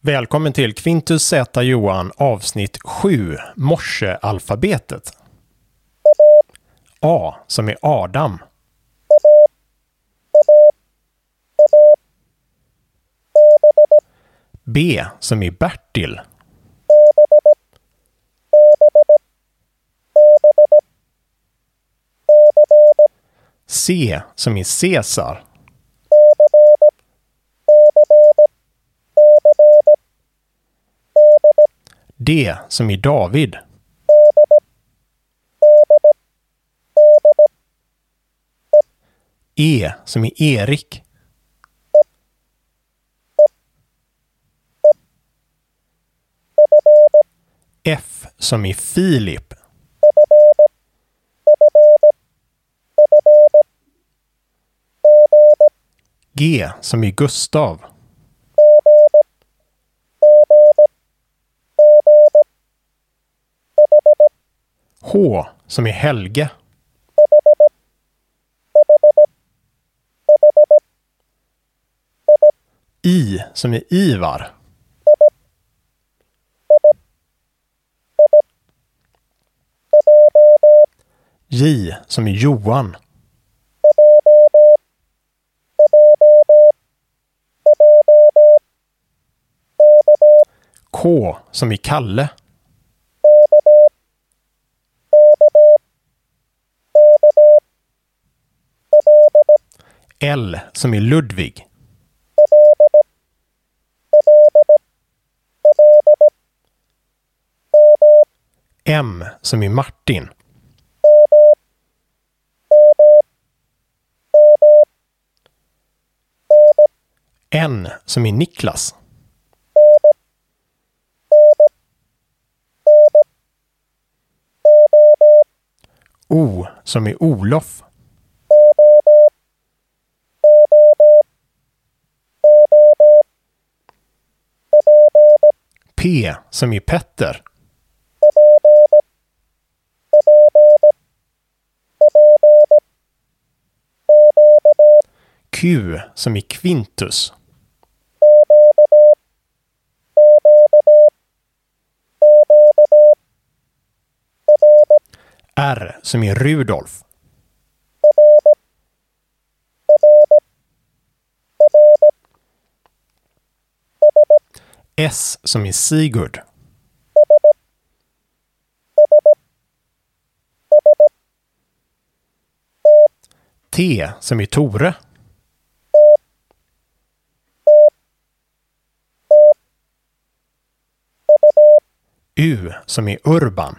Välkommen till Quintus Z Johan avsnitt 7 Morsealfabetet. A som är Adam. B som är Bertil. C som är Caesar. D som i David. E som i Erik. F som i Filip. G som i Gustav. H som i Helge. I som i Ivar. J som i Johan. K som i Kalle. L som i Ludvig. M som i Martin. N som i Niklas. O som i Olof. P som i Petter. Q som i Quintus. R som i Rudolf. S som i Sigurd. T som i Tore. U som i Urban.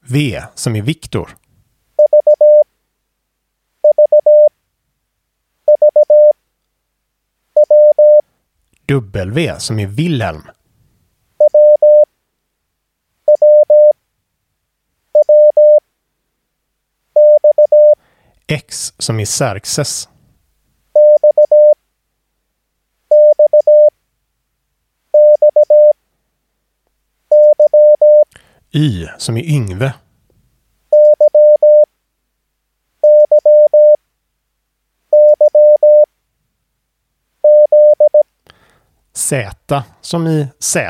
V som i Viktor. W som i Wilhelm. X som i Xerxes. Y som i Yngve. Z som i Z.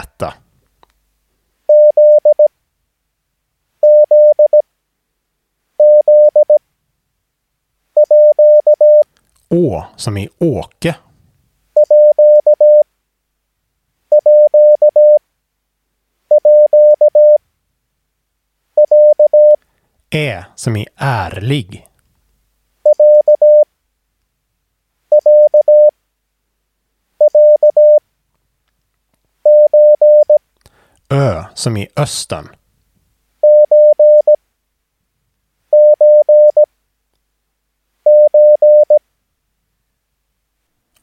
Å som i Åke. Ä som i ärlig. Som i östern.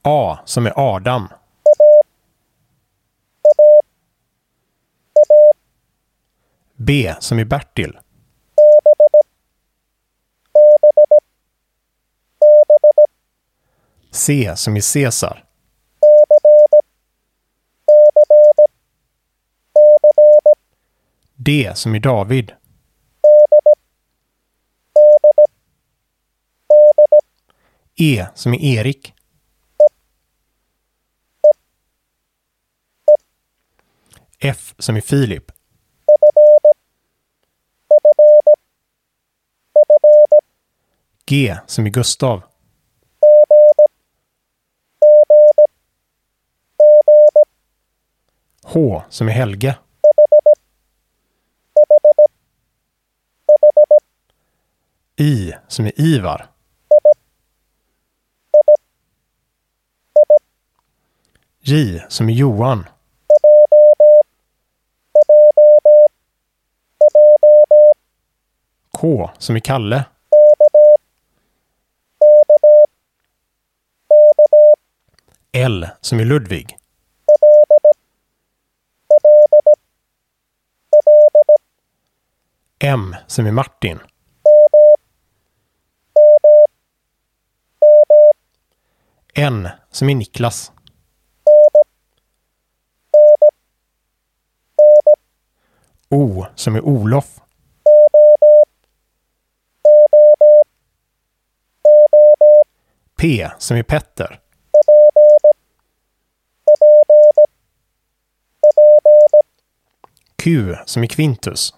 A som är Adam. B som i Bertil. C som i Caesar. D som i David. E som i Erik. F som i Filip. G som i Gustav. H som i Helge. I som i Ivar. J som i Johan. K som i Kalle. L som i Ludvig. M som i Martin. N som i Niklas. O som i Olof. P som i Petter. Q som i Quintus.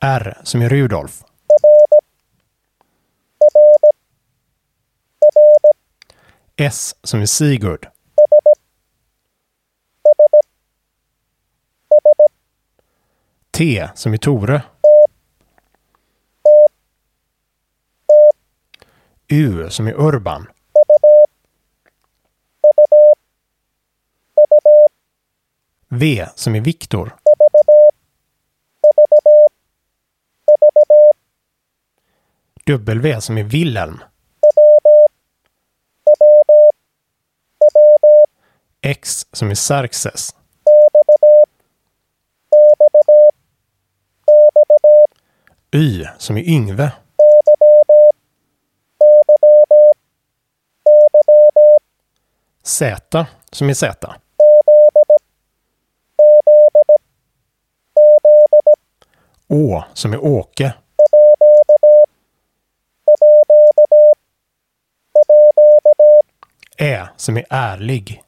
R som i Rudolf. S som i Sigurd. T som i Tore. U som i Urban. V som i Viktor. W som i Wilhelm. X som i Xerxes. Y som i Yngve. Z som i Z. Å som i Åke. Ä som är ärlig.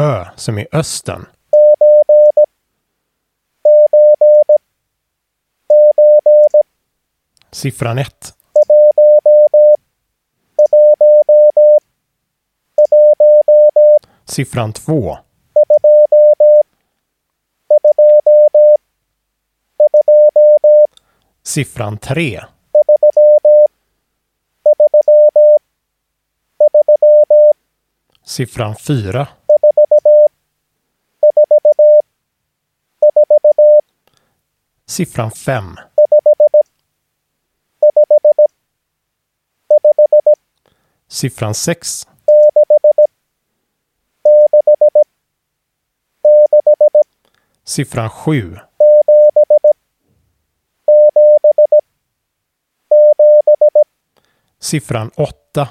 Ö som i östen. Siffran 1. Siffran 2. Siffran 3. Siffran 4. Siffran 5. Siffran 6. Siffran 7. Siffran 8.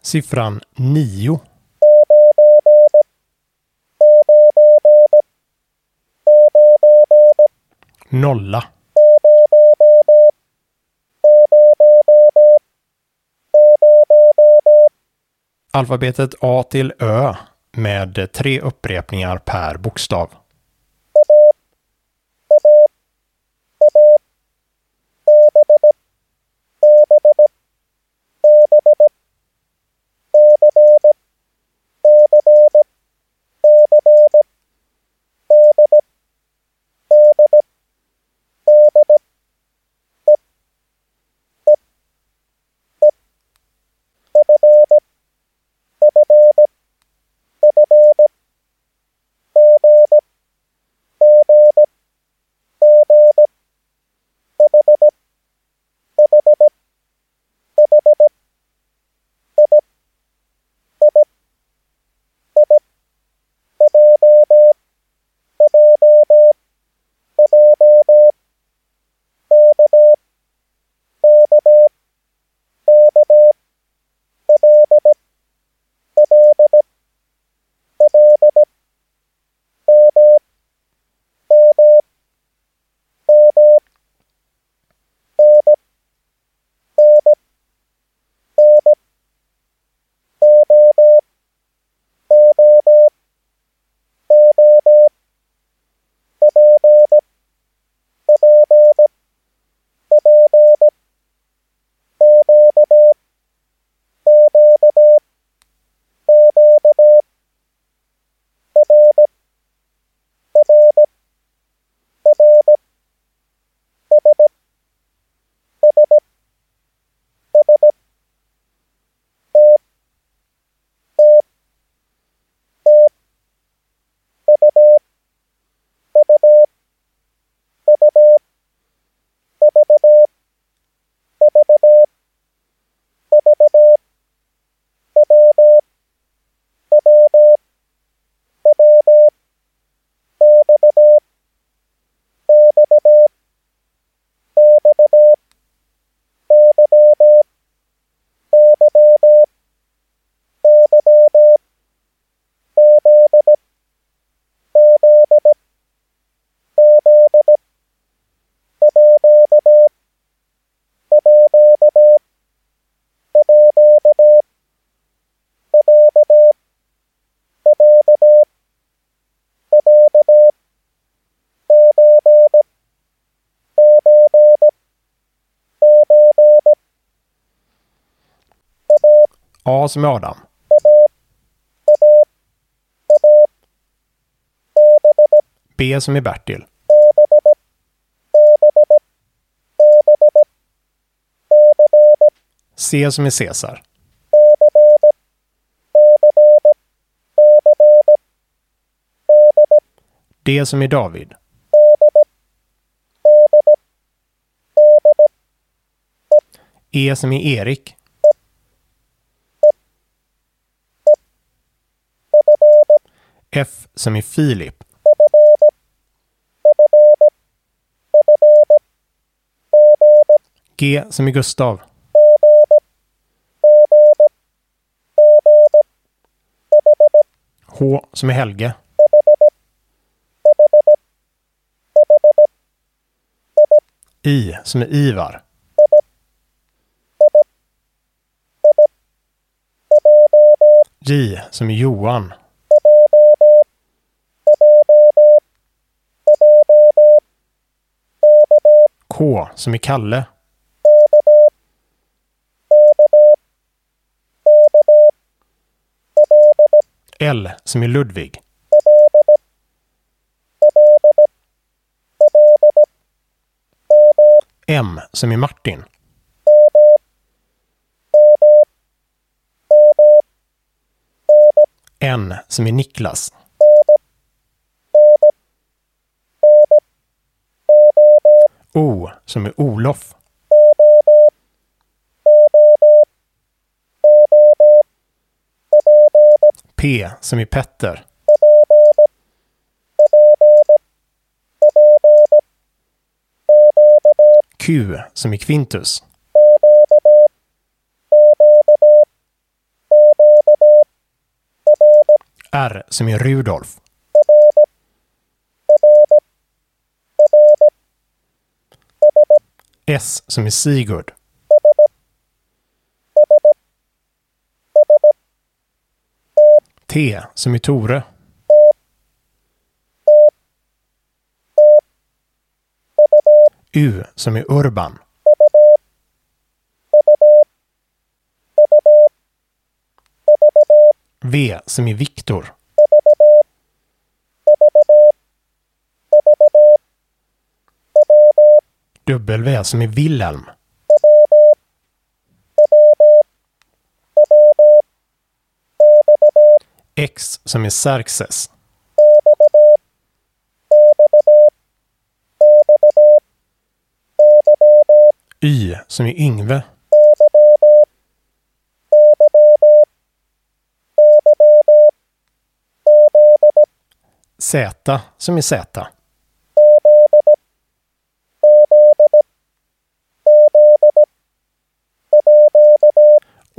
Siffran 9. Nolla. Alfabetet A till Ö med tre upprepningar per bokstav. A som i Adam. B som i Bertil. C som i Caesar. D som i David. E som i Erik. F som i Filip. G som i Gustav. H som i Helge. I som i Ivar. J som i Johan. K som i Kalle. L som i Ludvig. M som i Martin. N som i Niklas. O som i Olof. P som i Petter. Q som i Quintus. R som i Rudolf. S som i Sigurd. T som i Tore. U som i Urban. V som i Viktor. W som i Wilhelm. X som i Xerxes. Y som i Yngve. Z som i Z.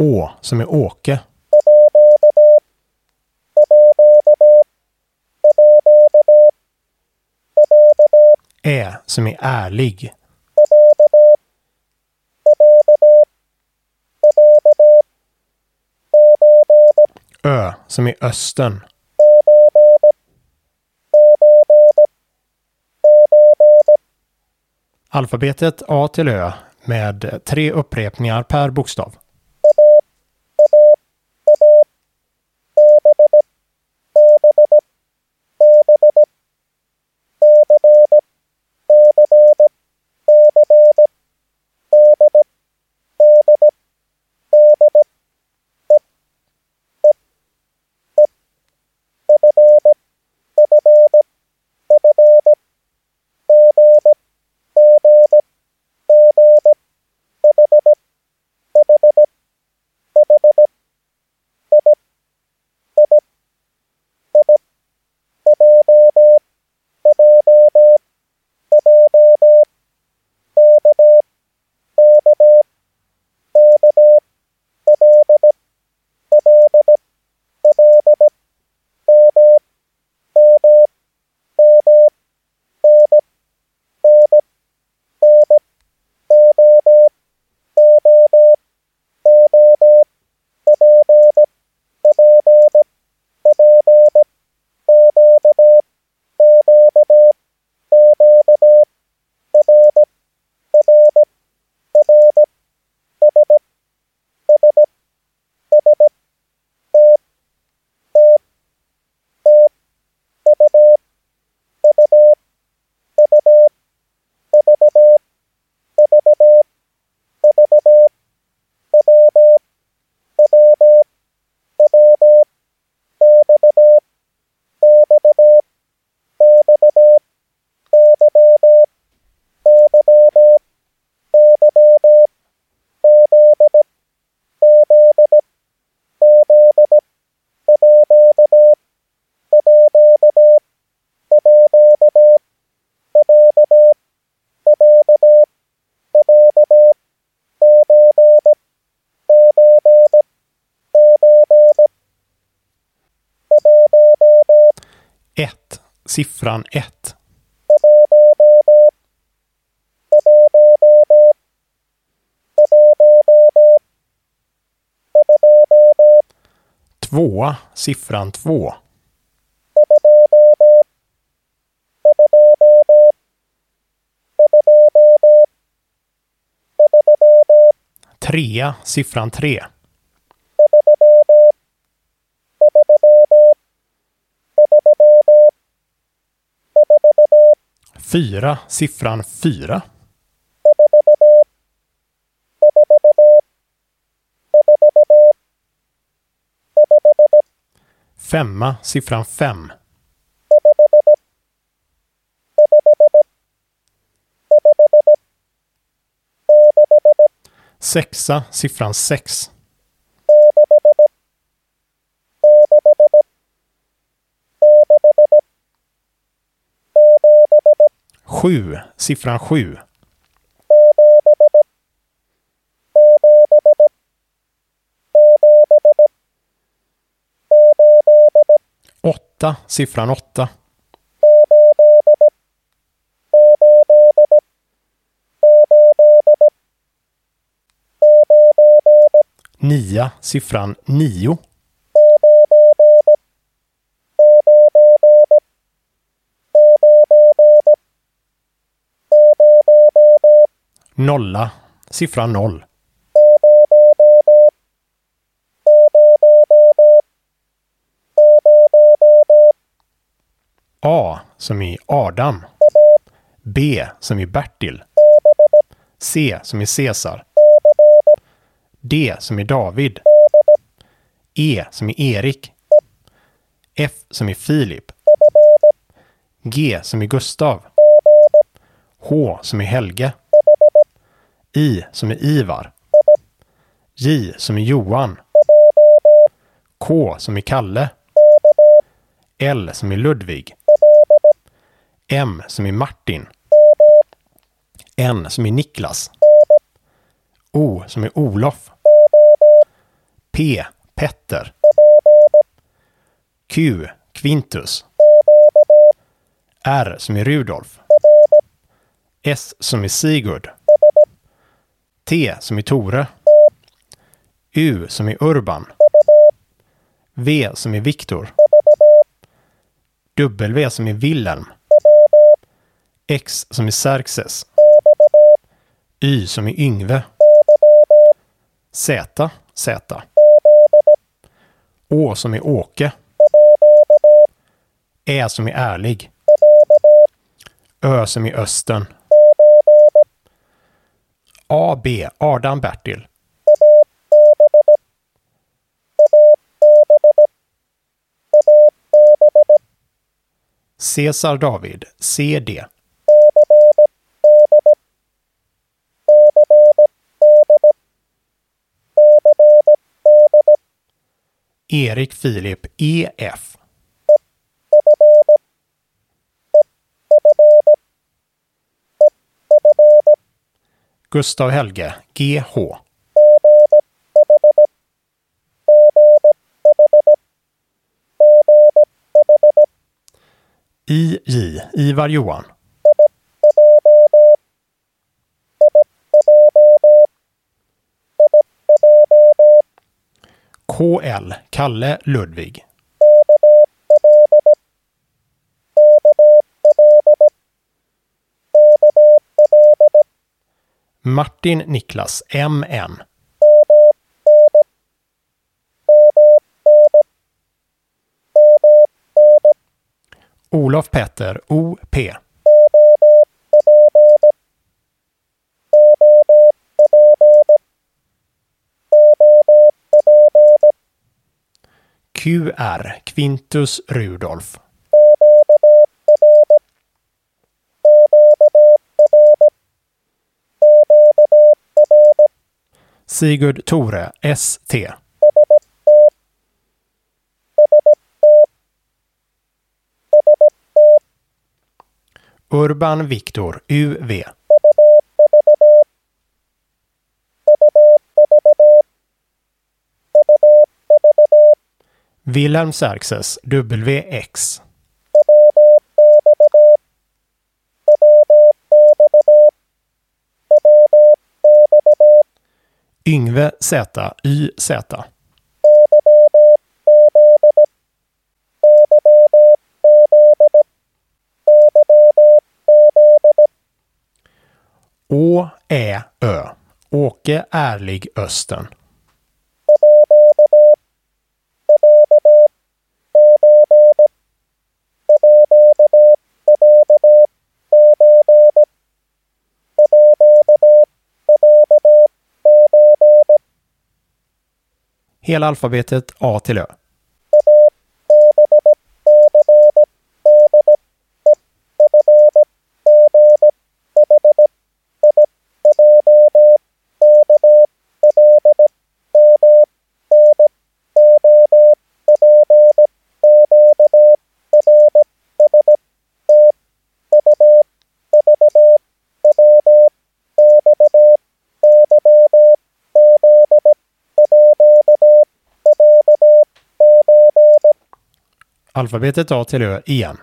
Å som i Åke. Ä som i ärlig. Ö som i östern. Alfabetet A till Ö med tre upprepningar per bokstav. 1. siffran 1. Tvåa, siffran 2. Trea, siffran 3. Fyra, siffran 4. Femma, siffran 5. Sexa, siffran 6. 7, siffran 7. Åtta, siffran 8. Nia, siffran 9. Nolla, siffran noll. A som i Adam. B som i Bertil. C som i Caesar. D som i David. E som i Erik. F som i Filip. G som i Gustav. H som i Helge. I som i Ivar. J som i Johan. K som i Kalle. L som i Ludvig. M som i Martin. N som i Niklas. O som i Olof. P. Petter. Q. Quintus. R som i Rudolf. S som i Sigurd. T som i Tore. U som i Urban. V som i Viktor. W som i Wilhelm. X som i Xerxes. Y som i Yngve. Z, Z. Å som i Åke. Ä som i ärlig. Ö som i Östen. AB Adam Bertil. Cesar David, CD. Erik Filip, EF. Gustav Helge, GH. IJ, Ivar Johan. KL, Kalle Ludvig. Martin Niklas, MN. Olof Petter, OP. QR, Quintus Rudolf. Sigurd Tore, ST. Urban Viktor, UV. Wilhelm Xerxes, WX. Yngve Z, Y, Z. Å, Ä, Ö. Åke Ärlig Östen. Hela alfabetet A till Ö. Alfabetet A till Ö igen.